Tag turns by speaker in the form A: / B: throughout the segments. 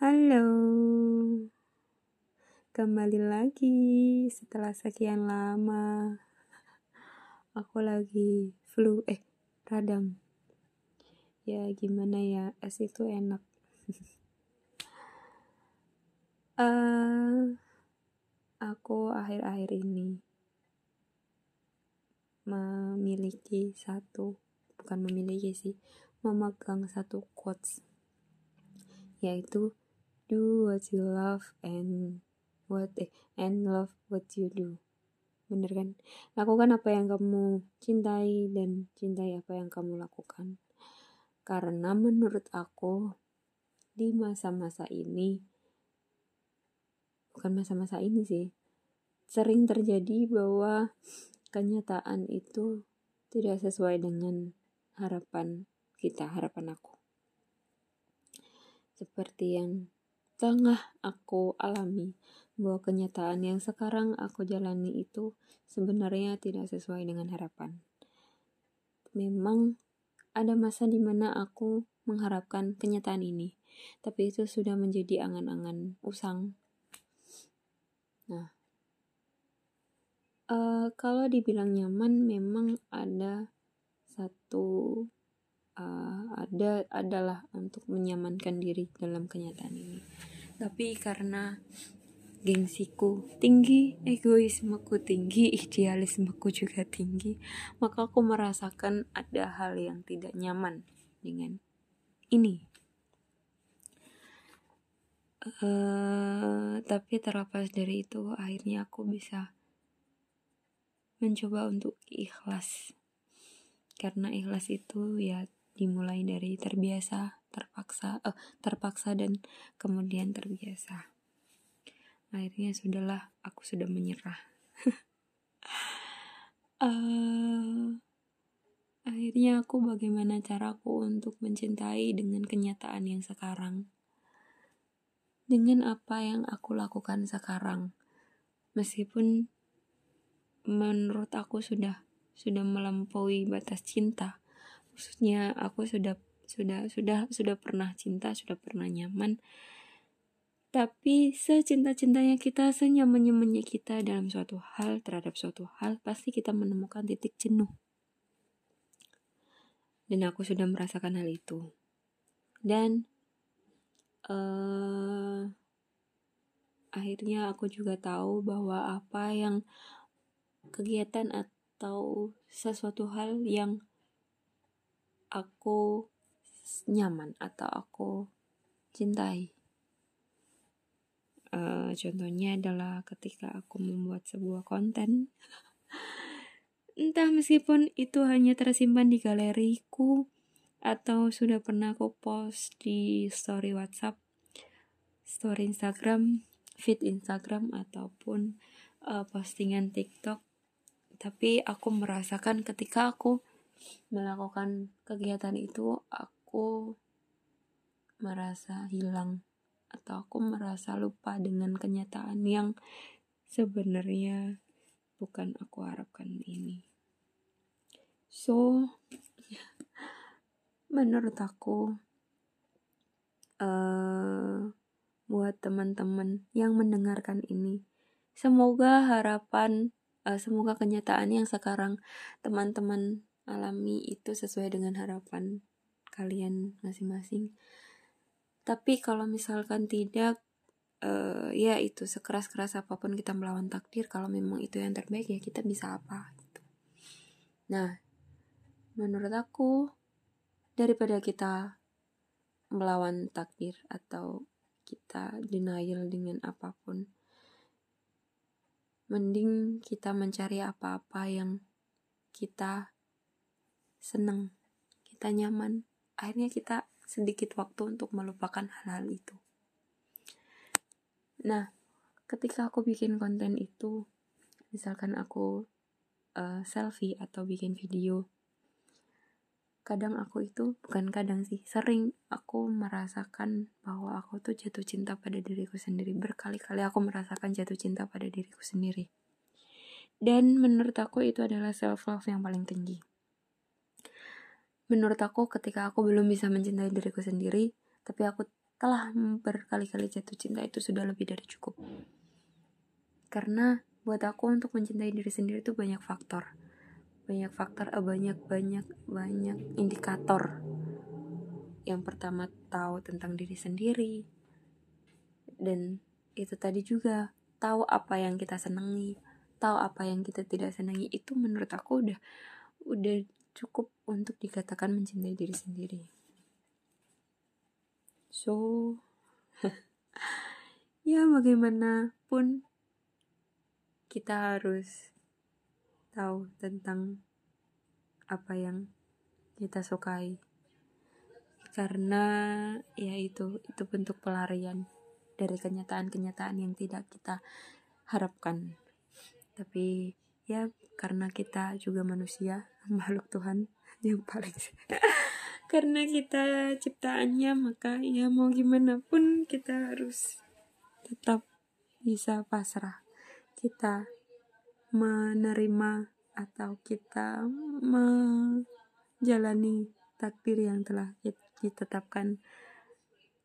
A: Halo, kembali lagi setelah sekian lama. Aku lagi flu, eh radang. Ya gimana ya, es itu enak. uh, aku akhir-akhir ini memiliki satu, bukan memiliki sih, memegang satu quotes yaitu do what you love and what eh, and love what you do. Bener kan? Lakukan apa yang kamu cintai dan cintai apa yang kamu lakukan. Karena menurut aku di masa-masa ini bukan masa-masa ini sih sering terjadi bahwa kenyataan itu tidak sesuai dengan harapan kita harapan aku. Seperti yang tengah aku alami bahwa kenyataan yang sekarang aku jalani itu sebenarnya tidak sesuai dengan harapan. Memang ada masa di mana aku mengharapkan kenyataan ini, tapi itu sudah menjadi angan-angan usang. Nah, uh, kalau dibilang nyaman, memang ada satu uh, ada adalah untuk menyamankan diri dalam kenyataan ini tapi karena gengsiku tinggi, egoismeku tinggi, idealismeku juga tinggi, maka aku merasakan ada hal yang tidak nyaman dengan ini. Uh, tapi terlepas dari itu, akhirnya aku bisa mencoba untuk ikhlas. Karena ikhlas itu ya dimulai dari terbiasa terpaksa eh, terpaksa dan kemudian terbiasa. Akhirnya sudahlah aku sudah menyerah. Uh, akhirnya aku bagaimana caraku untuk mencintai dengan kenyataan yang sekarang? Dengan apa yang aku lakukan sekarang? Meskipun menurut aku sudah sudah melampaui batas cinta maksudnya aku sudah sudah sudah sudah pernah cinta sudah pernah nyaman tapi secinta-cintanya kita, senyaman-nyamannya kita dalam suatu hal terhadap suatu hal, pasti kita menemukan titik jenuh. Dan aku sudah merasakan hal itu. Dan uh, akhirnya aku juga tahu bahwa apa yang kegiatan atau sesuatu hal yang aku nyaman atau aku cintai. Uh, contohnya adalah ketika aku membuat sebuah konten. Entah meskipun itu hanya tersimpan di galeriku atau sudah pernah aku post di story WhatsApp, story Instagram, feed Instagram ataupun uh, postingan TikTok. Tapi aku merasakan ketika aku melakukan kegiatan itu aku merasa hilang atau aku merasa lupa dengan kenyataan yang sebenarnya bukan aku harapkan ini. So, menurut aku, uh, buat teman-teman yang mendengarkan ini, semoga harapan, uh, semoga kenyataan yang sekarang teman-teman alami itu sesuai dengan harapan kalian masing-masing tapi kalau misalkan tidak uh, ya itu sekeras-keras apa pun kita melawan takdir kalau memang itu yang terbaik ya kita bisa apa gitu. nah menurut aku daripada kita melawan takdir atau kita denial dengan apa pun mending kita mencari apa-apa yang kita seneng kita nyaman akhirnya kita sedikit waktu untuk melupakan hal-hal itu. Nah, ketika aku bikin konten itu, misalkan aku uh, selfie atau bikin video, kadang aku itu bukan kadang sih, sering aku merasakan bahwa aku tuh jatuh cinta pada diriku sendiri. Berkali-kali aku merasakan jatuh cinta pada diriku sendiri. Dan menurut aku itu adalah self love yang paling tinggi menurut aku ketika aku belum bisa mencintai diriku sendiri tapi aku telah berkali-kali jatuh cinta itu sudah lebih dari cukup. Karena buat aku untuk mencintai diri sendiri itu banyak faktor. Banyak faktor eh, banyak banyak banyak indikator. Yang pertama tahu tentang diri sendiri. Dan itu tadi juga tahu apa yang kita senangi. Tahu apa yang kita tidak senangi itu menurut aku udah udah cukup untuk dikatakan mencintai diri sendiri so ya bagaimanapun kita harus tahu tentang apa yang kita sukai karena ya itu itu bentuk pelarian dari kenyataan-kenyataan yang tidak kita harapkan. Tapi ya karena kita juga manusia, makhluk Tuhan yang paling karena kita ciptaannya maka ya mau gimana pun kita harus tetap bisa pasrah. Kita menerima atau kita menjalani takdir yang telah ditetapkan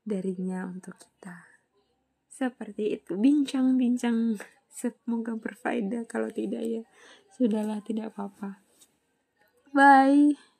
A: darinya untuk kita. Seperti itu, bincang-bincang semoga berfaedah kalau tidak ya sudahlah tidak apa-apa. Bye.